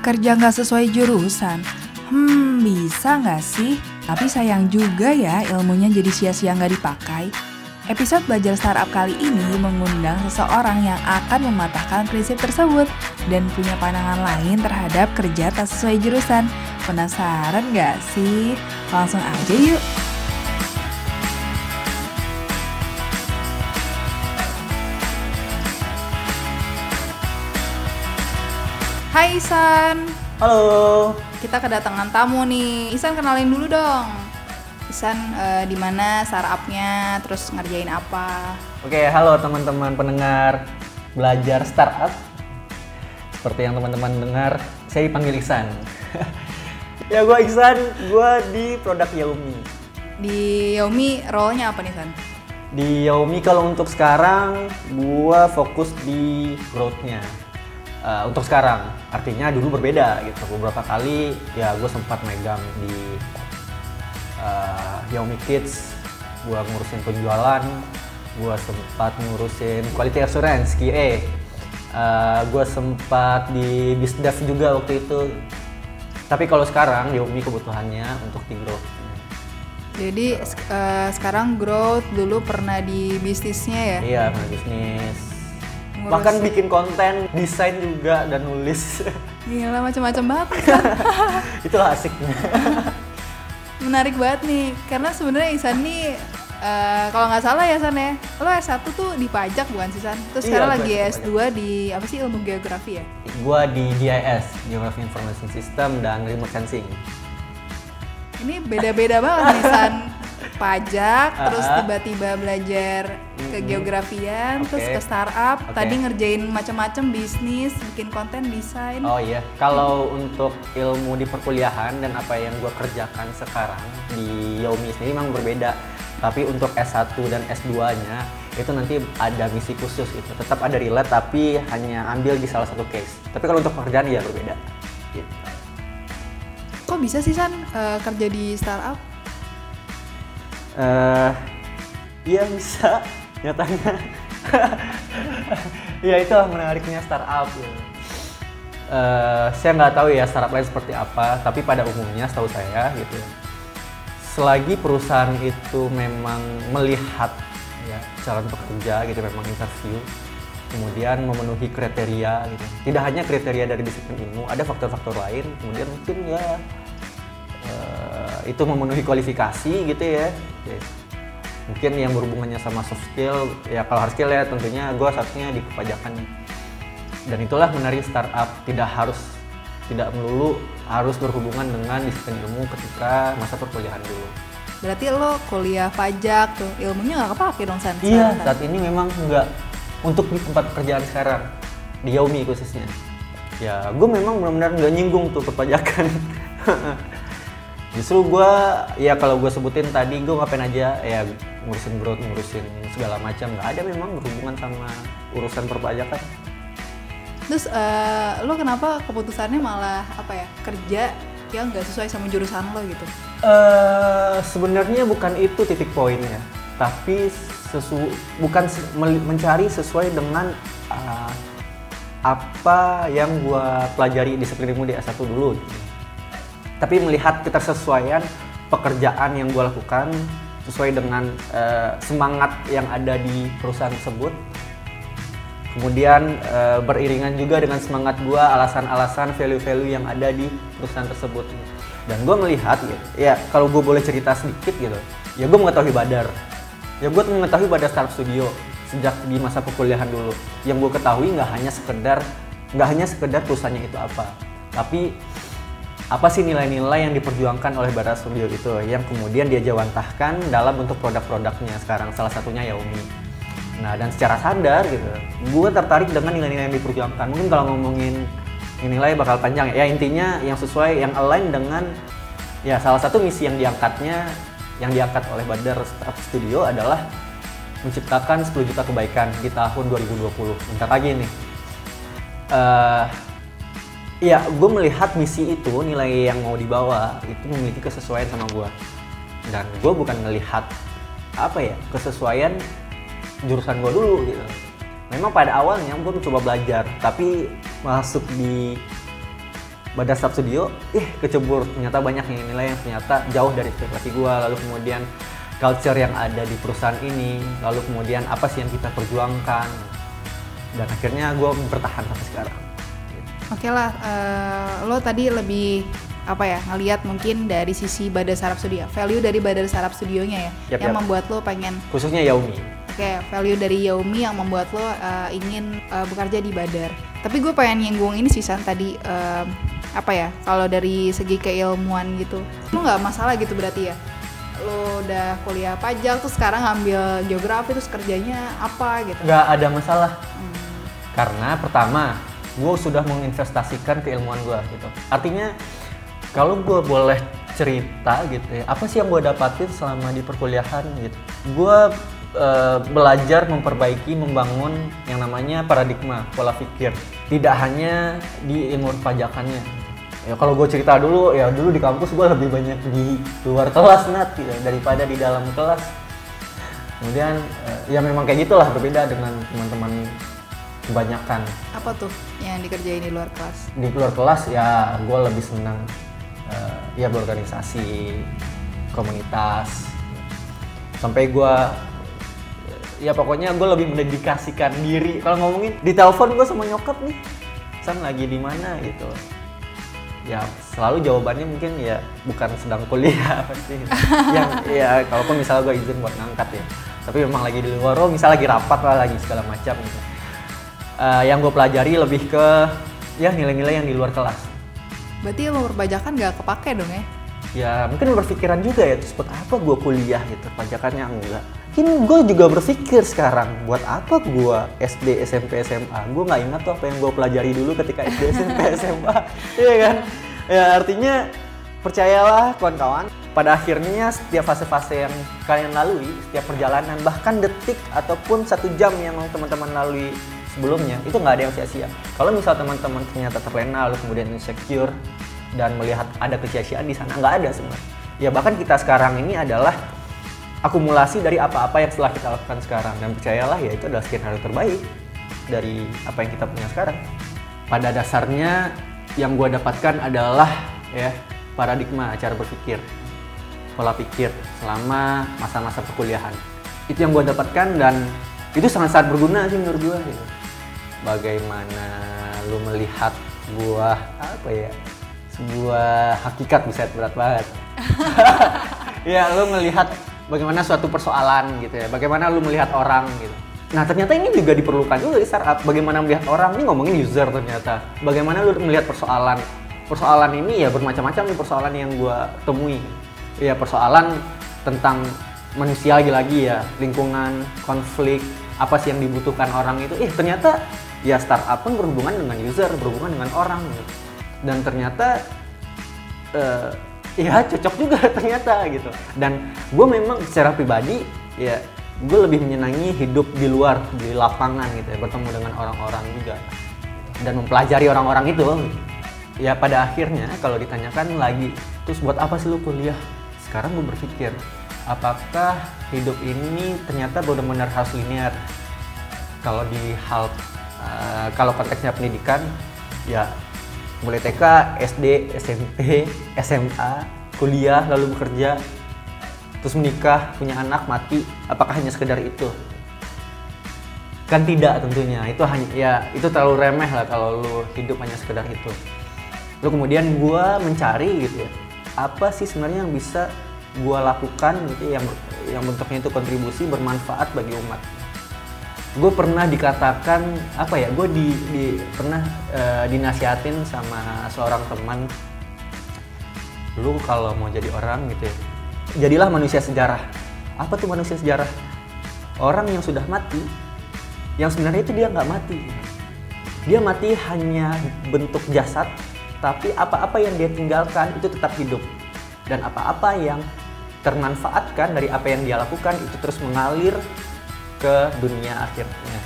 Kerja nggak sesuai jurusan? Hmm, bisa nggak sih? Tapi sayang juga ya ilmunya jadi sia-sia nggak dipakai. Episode Belajar Startup kali ini mengundang seseorang yang akan mematahkan prinsip tersebut dan punya pandangan lain terhadap kerja tak sesuai jurusan. Penasaran nggak sih? Langsung aja yuk! Hai Isan, Halo. kita kedatangan tamu nih. Isan kenalin dulu dong. Isan eh, di mana startupnya, terus ngerjain apa? Oke, halo teman-teman pendengar belajar startup. Seperti yang teman-teman dengar, saya dipanggil Iksan. ya, gue Iksan, gue di produk Xiaomi. Di Xiaomi role-nya apa nih San? Di Xiaomi kalau untuk sekarang, gue fokus di growth-nya. Eh, untuk sekarang, artinya dulu berbeda gitu. Beberapa kali ya gue sempat megang di eh, Xiaomi Kids, gue ngurusin penjualan, gue sempat ngurusin quality assurance QA, Eh, gue sempat di bisdev juga waktu itu. Tapi kalau sekarang Xiaomi kebutuhannya untuk di growth. Jadi eh, sekarang growth dulu pernah di bisnisnya ya? Iya, pernah bisnis. Ngurus- Bahkan bikin konten, desain juga dan nulis. Gila macam-macam banget San. Itulah asiknya. Menarik banget nih, karena sebenarnya Isan nih eh, kalau nggak salah ya San ya, lo S1 tuh di pajak bukan sih San? Terus Iya, sekarang gua lagi S1 S2 di apa sih ilmu geografi ya? gue di GIS, Geography Information System dan Remote Sensing. Ini beda-beda banget nih San. Pajak, terus Ah, ah. tiba-tiba belajar ke geografian, terus Oke. ke startup. Oke. Tadi ngerjain macam-macam bisnis, bikin konten, desain. Oh iya, kalau untuk ilmu di perkuliahan dan apa yang gue kerjakan sekarang di Xiaomi sendiri memang berbeda. Tapi untuk S1 dan S2-nya itu nanti ada misi khusus itu. Tetap ada relate tapi hanya ambil di salah satu case. Tapi kalau untuk pekerjaan ya berbeda. Gitu. Kok bisa sih San eh, kerja di startup? Eh iya bisa nyatanya. ya itulah menariknya startup. Ya. Eh, saya nggak tahu ya startup lain seperti apa, tapi pada umumnya setahu saya gitu. ya, Selagi perusahaan itu memang melihat ya calon pekerja gitu, memang interview, kemudian memenuhi kriteria gitu. Tidak hanya kriteria dari disiplin ilmu, ada faktor-faktor lain, kemudian mungkin ya itu memenuhi kualifikasi gitu ya. Oke. Mungkin yang berhubungannya sama soft skill, ya kalau hard skill ya tentunya gue satunya di kepajakan. Dan itulah menarik startup, tidak harus tidak melulu harus berhubungan dengan disiplin ilmu ketika masa perkuliahan dulu. Berarti lo kuliah pajak tuh, ilmunya nggak kepake dong San? Iya, saat ini memang enggak untuk di tempat pekerjaan sekarang di Xiaomi khususnya. Ya, gue memang benar-benar nggak nyinggung tuh perpajakan. Justru gue, ya kalau gue sebutin tadi gue ngapain aja, ya ngurusin growth, ngurusin segala macam. Nggak ada memang berhubungan sama urusan perpajakan. Terus eh, lo kenapa keputusannya malah apa ya kerja yang nggak sesuai sama jurusan lo gitu? eh sebenarnya bukan itu titik poinnya, tapi sesu bukan se- mencari sesuai dengan ah, apa yang gua pelajari disiplin ilmu di S1 dulu. gitu. Tapi melihat ketersesuaian pekerjaan yang gua lakukan sesuai dengan eh, semangat yang ada di perusahaan tersebut. Kemudian eh, beriringan juga dengan semangat gua, alasan-alasan value-value yang ada di perusahaan tersebut. Dan gue melihat, gitu, ya kalau gue boleh cerita sedikit gitu, ya gue mengetahui Badar. Ya gue mengetahui Badar Startup Studio sejak di masa perkuliahan dulu. Yang gue ketahui nggak hanya sekedar nggak hanya sekedar perusahaannya itu apa, tapi apa sih nilai-nilai yang diperjuangkan oleh Badar Studio itu yang kemudian dia jawantahkan dalam bentuk produk-produknya sekarang salah satunya Xiaomi. Nah dan secara sadar gitu, gue tertarik dengan nilai-nilai yang diperjuangkan. Mungkin kalau ngomongin nilai bakal panjang ya. Ya intinya yang sesuai, yang align dengan ya salah satu misi yang diangkatnya, yang diangkat oleh Badar Studio adalah menciptakan 10 juta kebaikan di tahun 2020. Bentar lagi nih. Eh, ya, gue melihat misi itu nilai yang mau dibawa itu memiliki kesesuaian sama gue. Dan gue bukan melihat apa ya kesesuaian jurusan gue dulu gitu. Memang pada awalnya gue mencoba belajar, tapi masuk di Badar Sub Studio, ih kecebur ternyata banyak yang nilai yang ternyata jauh dari ekspektasi gue. Lalu kemudian culture yang ada di perusahaan ini, lalu kemudian apa sih yang kita perjuangkan, dan akhirnya gue bertahan sampai sekarang. Oke lah, uh, lo tadi lebih apa ya ngelihat mungkin dari sisi Badar Sarap Studio, value dari Badar Sarap Studionya ya, yep, yang yep. membuat lo pengen khususnya Yaumi. Oke, value dari Yaumi yang membuat lo uh, ingin uh, bekerja di Badar. Tapi gue pengen nyinggung ini sih San tadi uh, apa ya kalau dari segi keilmuan gitu lo nggak masalah gitu berarti ya lo udah kuliah pajak terus sekarang ngambil geografi terus kerjanya apa gitu nggak ada masalah hmm. karena pertama gue sudah menginvestasikan keilmuan gue gitu. Artinya kalau gue boleh cerita gitu ya apa sih yang gue dapatin selama di perkuliahan gitu? Gue uh, belajar memperbaiki membangun yang namanya paradigma pola pikir. Tidak hanya di ilmu pajakannya. Ya kalau gue cerita dulu ya dulu di kampus gue lebih banyak di luar kelas nat gitu, daripada di dalam kelas. Kemudian eh, ya memang kayak gitulah berbeda dengan teman-teman kebanyakan. Apa tuh yang dikerjain di luar kelas? Di luar kelas ya gue lebih senang uh, ya berorganisasi komunitas. Sampai gue ya pokoknya gue lebih mendedikasikan diri. Kalau ngomongin di telepon gue sama nyokap nih san lagi di mana? gitu. Ya selalu jawabannya mungkin ya bukan sedang kuliah pasti. Yang ya kalaupun misalnya gue izin buat ngangkat ya. Tapi memang lagi di luar oh misalnya lagi rapat lah lagi segala macam gitu uh, yang gue pelajari lebih ke ya nilai-nilai yang di luar kelas. Berarti lo perpajakan gak kepake dong ya? Ya mungkin berpikiran juga ya terus buat apa gue kuliah gitu? Pajakannya enggak. Kini gue juga berpikir sekarang buat apa gue SD SMP SMA gue nggak ingat tuh apa yang gue pelajari dulu ketika SD SMP SMA iya kan? Ya artinya percayalah kawan-kawan pada akhirnya setiap fase-fase yang kalian lalui setiap perjalanan bahkan detik ataupun satu jam yang teman-teman lalui sebelumnya itu nggak ada yang sia-sia. Kalau misal teman-teman ternyata terlena lalu kemudian insecure dan melihat ada kesia-siaan di sana nggak ada sebenarnya. Ya bahkan kita sekarang ini adalah akumulasi dari apa-apa yang telah kita lakukan sekarang. Dan percayalah ya itu adalah skenario terbaik dari apa yang kita punya sekarang. Pada dasarnya yang gue dapatkan adalah ya paradigma cara berpikir. Pola pikir selama masa-masa perkuliahan. Itu yang gue dapatkan dan itu sangat-sangat berguna sih menurut gue gitu. Bagaimana lu melihat buah apa ya sebuah hakikat bisa berat banget ya lu melihat bagaimana suatu persoalan gitu ya, bagaimana lu melihat orang gitu. Nah ternyata ini juga diperlukan juga di startup, bagaimana melihat orang, ini ngomongin user ternyata. Bagaimana lu melihat persoalan. Persoalan ini ya bermacam-macam nih persoalan yang gua temui. Ya persoalan tentang manusia lagi-lagi ya, lingkungan, konflik, apa sih yang dibutuhkan orang itu. Eh ternyata ya startup pun berhubungan dengan user, berhubungan dengan orang. Gitu. Dan ternyata uh, ya cocok juga ternyata gitu. Dan gue memang secara pribadi ya gue lebih menyenangi hidup di luar di lapangan gitu ya. Bertemu dengan orang-orang juga. Dan mempelajari orang-orang itu. Ya pada akhirnya kalau ditanyakan lagi terus buat apa sih lu kuliah? Sekarang gue berpikir apakah hidup ini ternyata benar-benar harus linear? Kalau di hal uh, kalau konteksnya pendidikan ya mulai TK, SD, SMP, SMA, kuliah, lalu bekerja, terus menikah, punya anak, mati, apakah hanya sekedar itu? Kan tidak tentunya, itu hanya ya itu terlalu remeh lah kalau lu hidup hanya sekedar itu. Lalu kemudian gue mencari gitu ya, apa sih sebenarnya yang bisa gue lakukan gitu yang yang bentuknya itu kontribusi bermanfaat bagi umat gue pernah dikatakan apa ya gue di, di pernah uh, dinasihatin sama seorang teman. Lu kalau mau jadi orang gitu ya jadilah manusia sejarah. Apa tuh manusia sejarah? Orang yang sudah mati yang sebenarnya itu dia nggak mati. Dia mati hanya bentuk jasad tapi apa-apa yang dia tinggalkan itu tetap hidup. Dan apa-apa yang termanfaatkan dari apa yang dia lakukan itu terus mengalir ke dunia akhirnya.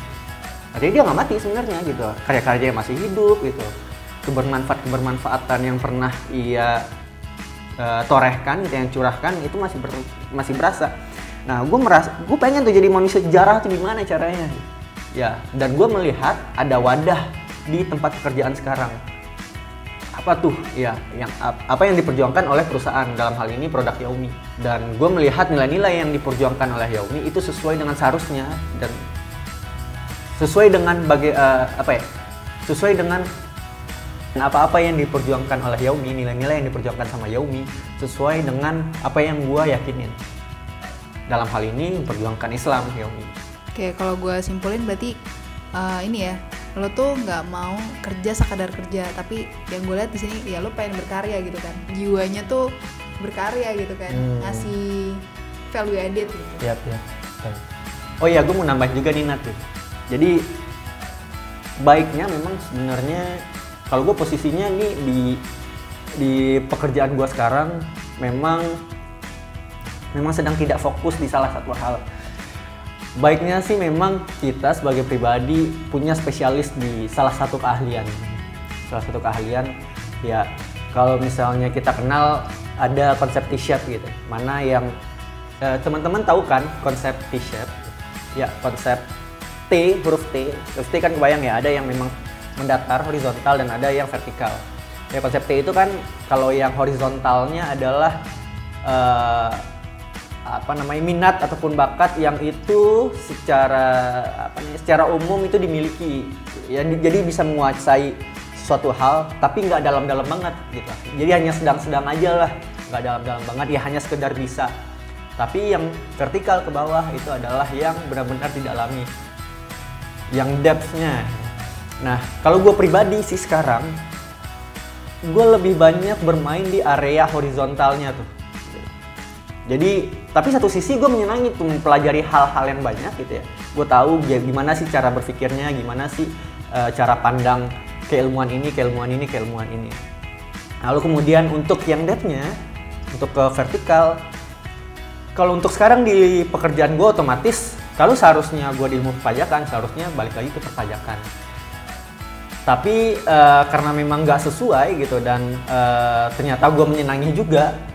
Jadi dia nggak mati sebenarnya gitu, karya-karyanya masih hidup gitu. Kebermanfaat kebermanfaatan yang pernah ia uh, torehkan, gitu, yang curahkan itu masih ber, masih berasa. Nah, gue merasa, gue pengen tuh jadi manusia sejarah tuh gimana caranya? Ya, dan gue melihat ada wadah di tempat pekerjaan sekarang. Apa tuh? Ya yang apa yang diperjuangkan oleh perusahaan. Dalam hal ini produk Xiaomi. Dan gue melihat nilai-nilai yang diperjuangkan oleh Xiaomi itu sesuai dengan seharusnya dan sesuai dengan bagai uh, apa ya? Sesuai dengan apa-apa yang diperjuangkan oleh Xiaomi nilai-nilai yang diperjuangkan sama Xiaomi sesuai dengan apa yang gue yakinin. Dalam hal ini memperjuangkan Islam Xiaomi. Oke kalau gue simpulin berarti uh, ini ya lo tuh nggak mau kerja sekadar kerja tapi yang gue lihat di sini ya lo pengen berkarya gitu kan jiwanya tuh berkarya gitu kan hmm. ngasih value added gitu. Iya iya. Oh iya gue mau nambah juga nih Nat Jadi baiknya memang sebenarnya kalau gue posisinya nih di di pekerjaan gue sekarang memang memang sedang tidak fokus di salah satu hal baiknya sih memang kita sebagai pribadi punya spesialis di salah satu keahlian. Salah satu keahlian ya kalau misalnya kita kenal ada konsep T-shape gitu. Mana yang eh, teman-teman tahu kan konsep T-shape ya konsep T huruf T. Huruf T kan kebayang ya ada yang memang mendatar horizontal dan ada yang vertikal. Ya konsep T itu kan kalau yang horizontalnya adalah uh, apa namanya minat ataupun bakat yang itu secara apa nih secara umum itu dimiliki. Ya jadi bisa menguasai suatu hal tapi nggak dalam-dalam banget gitu. Jadi hanya sedang-sedang aja lah nggak dalam-dalam banget. Ya hanya sekedar bisa. Tapi yang vertikal ke bawah itu adalah yang benar-benar didalami. Yang depthnya. Nah kalau gue pribadi sih sekarang gue lebih banyak bermain di area horizontalnya tuh jadi tapi satu sisi gue menyenangi tuh mempelajari hal-hal yang banyak gitu ya. Gue tahu gimana sih cara berpikirnya gimana sih uh, cara pandang keilmuan ini keilmuan ini keilmuan ini. Lalu kemudian untuk yang depthnya untuk ke vertikal kalau untuk sekarang di pekerjaan gue otomatis kalau seharusnya gue di ilmu perpajakan seharusnya balik lagi ke perpajakan. Tapi uh, karena memang nggak sesuai gitu dan uh, ternyata gue menyenangi juga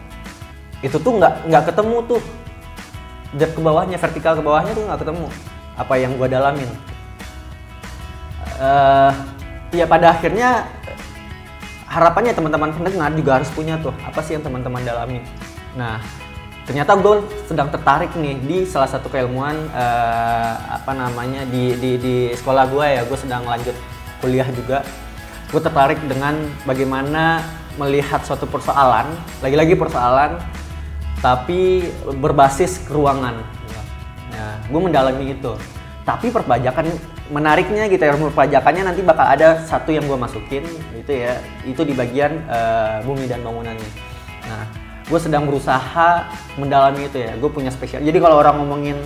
itu tuh nggak nggak ketemu tuh. Depth ke bawahnya vertikal ke bawahnya tuh nggak ketemu apa yang gue dalamin. Uh, ya pada akhirnya harapannya teman-teman pendengar juga harus punya tuh apa sih yang teman-teman dalami. Nah ternyata gue sedang tertarik nih di salah satu keilmuan uh, apa namanya di di di sekolah gue ya. Gue sedang lanjut kuliah juga. Gue tertarik dengan bagaimana melihat suatu persoalan lagi-lagi persoalan tapi berbasis ruangan. Nah, gue mendalami itu. Tapi perpajakan menariknya gitu ya, perpajakannya nanti bakal ada satu yang gue masukin itu ya, itu di bagian uh, bumi dan bangunannya. Nah, gue sedang berusaha mendalami itu ya. Gue punya spesial. Jadi kalau orang ngomongin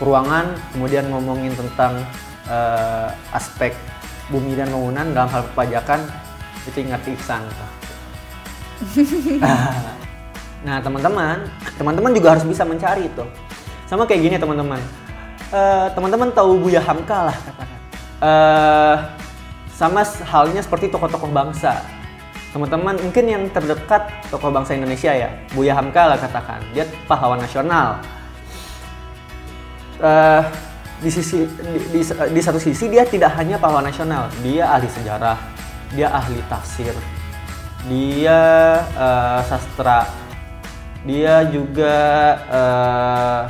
ruangan, kemudian ngomongin tentang uh, aspek bumi dan bangunan dalam hal perpajakan, itu ingat Ihsan. Nah teman-teman, teman-teman juga harus bisa mencari itu. Sama kayak gini teman-teman. Uh, teman-teman tahu Buya Hamka lah katakan. Uh, sama halnya seperti tokoh-tokoh bangsa. Teman-teman mungkin yang terdekat tokoh bangsa Indonesia ya, Buya Hamka lah katakan. Dia pahlawan nasional. Uh, di sisi di, di, di satu sisi dia tidak hanya pahlawan nasional, dia ahli sejarah, dia ahli tafsir, dia uh, sastra dia juga uh,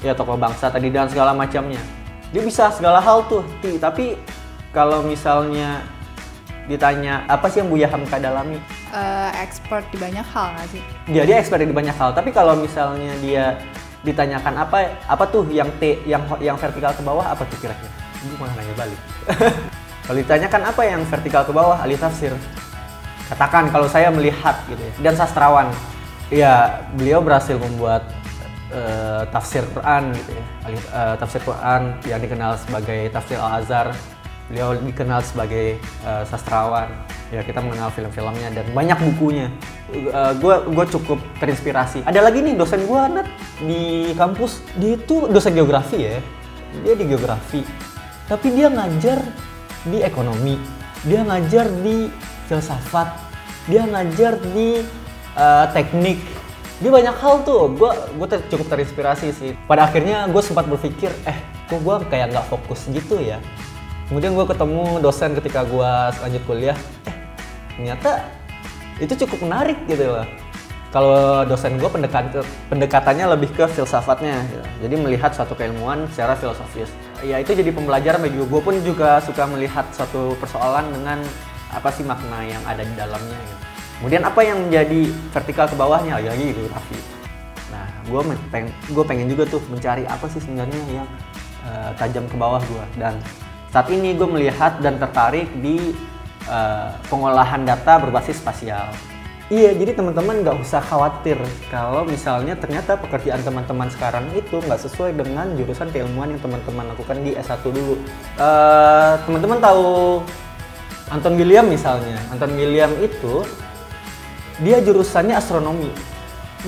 ya tokoh bangsa tadi dan segala macamnya. Dia bisa segala hal tuh tapi kalau misalnya ditanya apa sih yang Buya Hamka dalami? Uh, expert di banyak hal nggak sih? Dia dia expert di banyak hal. Tapi kalau misalnya dia ditanyakan apa apa tuh yang T yang yang vertikal ke bawah apa tuh kira-kira? Gue malah nanya balik. Kalau ditanyakan apa yang vertikal ke bawah ahli tafsir. Katakan kalau saya melihat gitu ya. Dan sastrawan Iya, beliau berhasil membuat uh, tafsir Quran gitu ya. Uh, tafsir Quran yang dikenal sebagai tafsir Al-Azhar. Beliau dikenal sebagai uh, sastrawan. Ya, kita mengenal film-filmnya dan banyak bukunya. Gue uh, gue cukup terinspirasi. Ada lagi nih dosen gue Nat di kampus. Dia itu dosen geografi ya. Dia di geografi. Tapi dia ngajar di ekonomi. Dia ngajar di filsafat. Dia ngajar di uh, teknik. Dia banyak hal tuh. Gue gue cukup terinspirasi sih. Pada akhirnya gue sempat berpikir eh kok gue kayak nggak fokus gitu ya? Kemudian gue ketemu dosen ketika gue lanjut kuliah. Eh ternyata itu cukup menarik gitu loh. Kalau dosen gue pendekat pendekatannya lebih ke filsafatnya. Gitu. jadi melihat suatu keilmuan secara filosofis. Ya itu jadi pembelajaran bagi gue gue pun juga suka melihat suatu persoalan dengan apa sih makna yang ada di dalamnya gitu. Kemudian apa yang menjadi vertikal ke bawahnya? Lagi-lagi Raffi. Nah gue pengen gue pengen juga tuh mencari apa sih sebenarnya yang uh, tajam ke bawah gue dan saat ini gue melihat dan tertarik di uh, pengolahan data berbasis spasial. Iya, jadi teman-teman nggak usah khawatir kalau misalnya ternyata pekerjaan teman-teman sekarang itu nggak sesuai dengan jurusan keilmuan yang teman-teman lakukan di S1 dulu. Uh, teman-teman tahu Anton William misalnya, Anton William itu dia jurusannya astronomi.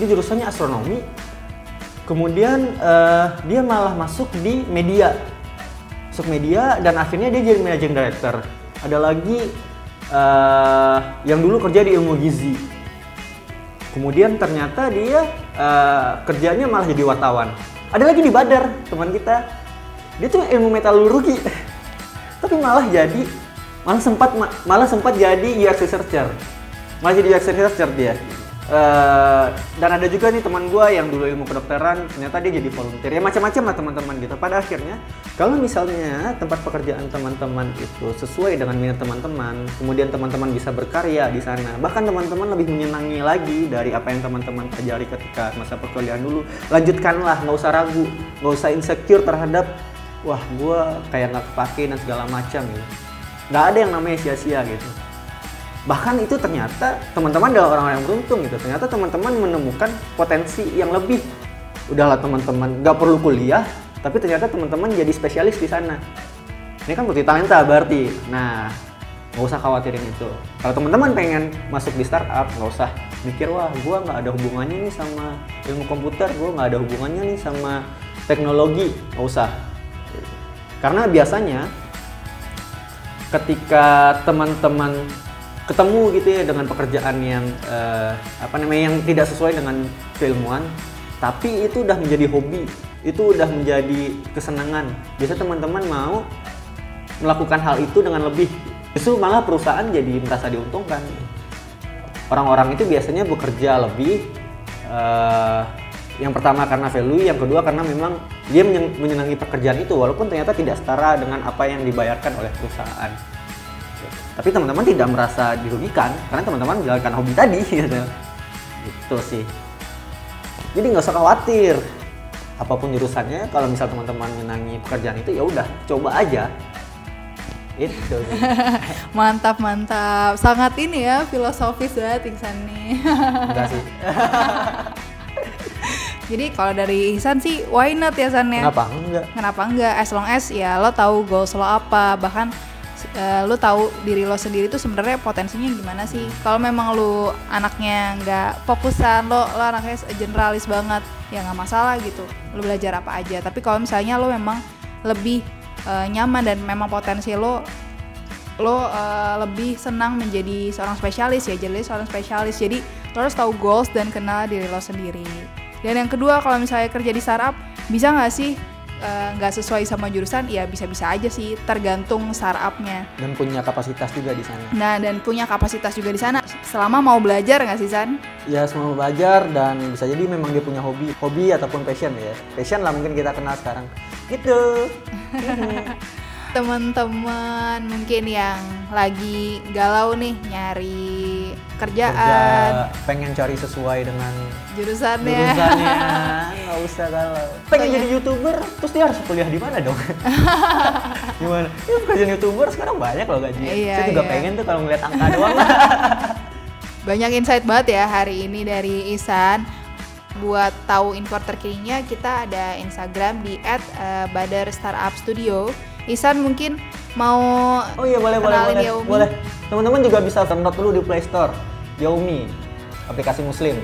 Dia jurusannya astronomi, kemudian uh, dia malah masuk di media, masuk media dan akhirnya dia jadi managing director. Ada lagi uh, yang dulu kerja di ilmu gizi. Kemudian ternyata dia uh, kerjanya malah jadi wartawan. Ada lagi di Badar, teman kita. Dia tuh ilmu metalurgi. Tapi malah jadi malah sempat malah sempat jadi UX researcher. Jadi UX researcher dia. Uh, dan ada juga nih teman gue yang dulu ilmu kedokteran ternyata dia jadi volunteer. Ya macam-macam lah teman-teman gitu. Pada akhirnya kalau misalnya tempat pekerjaan teman-teman itu sesuai dengan minat teman-teman kemudian teman-teman bisa berkarya di sana bahkan teman-teman lebih menyenangi lagi dari apa yang teman-teman pelajari ketika masa perkuliahan dulu lanjutkanlah nggak usah ragu nggak usah insecure terhadap wah gue kayak nggak kepake dan segala macam gitu. Nggak ada yang namanya sia-sia gitu bahkan itu ternyata teman-teman adalah orang-orang yang beruntung gitu. Ternyata teman-teman menemukan potensi yang lebih. Udahlah teman-teman nggak perlu kuliah tapi ternyata teman-teman jadi spesialis di sana. Ini kan bukti talenta berarti. Nah nggak usah khawatirin itu. Kalau teman-teman pengen masuk di startup nggak usah mikir wah gue nggak ada hubungannya nih sama ilmu komputer gue nggak ada hubungannya nih sama teknologi. Nggak usah. Karena biasanya ketika teman-teman ketemu gitu ya dengan pekerjaan yang uh, apa namanya yang tidak sesuai dengan keilmuan tapi itu udah menjadi hobi itu udah menjadi kesenangan. Biasa teman-teman mau melakukan hal itu dengan lebih justru malah perusahaan jadi merasa diuntungkan. Orang-orang itu biasanya bekerja lebih uh, yang pertama karena value yang kedua karena memang dia menyenangi pekerjaan itu walaupun ternyata tidak setara dengan apa yang dibayarkan oleh perusahaan tapi teman-teman tidak merasa dirugikan karena teman-teman menjalankan hobi tadi gitu. Gitu sih. Jadi nggak usah khawatir. Apa pun jurusannya kalau misal teman-teman menangi pekerjaan itu ya udah coba aja. Itu mantap mantap. Sangat ini ya filosofis banget Ihsan nih. Enggak sih. Jadi kalau dari Ihsan sih why not ya San ya? Kenapa? Enggak? Kenapa enggak? As long as ya lo tahu goals lo apa, bahkan uh, lu tahu diri lo sendiri tuh sebenarnya potensinya gimana sih? Kalau memang lu anaknya nggak fokusan lo lo anaknya generalis banget ya nggak masalah gitu. Lu belajar apa aja. Tapi kalau misalnya lo memang lebih uh, nyaman dan memang potensi lo lo uh, lebih senang menjadi seorang spesialis ya jadi seorang spesialis. Jadi lo harus tahu goals dan kenal diri lo sendiri. Dan yang kedua kalau misalnya kerja di startup bisa nggak sih nggak uh, sesuai sama jurusan ya bisa-bisa aja sih tergantung startupnya. Dan punya kapasitas juga di sana. Nah dan punya kapasitas juga di sana. Selama mau belajar nggak sih San? ya selama belajar dan bisa jadi memang dia punya hobi hobi ataupun passion ya. Passion lah mungkin kita kenal sekarang. Gitu. Teman-teman mungkin yang lagi galau nih nyari kerjaan. Kerja, pengen cari sesuai dengan jurusannya. jurusannya. Nggak usah galau. Pengen jadi youtuber terus dia harus kuliah di mana dong? Gimana? Ya kerjaan youtuber sekarang banyak loh gaji iya, saya juga iya. pengen tuh kalau ngeliat angka doang. Banyak insight banget ya hari ini dari Isan. Buat tahu info terkininya kita ada Instagram di @badarstartupstudio Isan mungkin mau Oh iya boleh boleh boleh. Yaumi. Boleh. Teman-teman juga bisa download dulu di Play Store Yaumi, aplikasi muslim.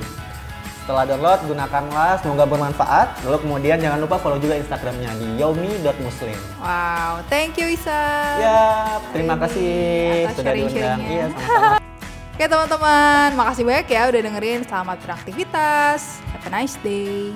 Setelah download, gunakanlah, semoga bermanfaat. Lalu kemudian jangan lupa follow juga Instagramnya di yaumi.muslim. Wow, thank you Isan. Ya, terima kasih sudah diundang. Iya, sama-sama. Oke teman-teman, makasih banyak ya udah dengerin. Selamat beraktivitas. Have a nice day.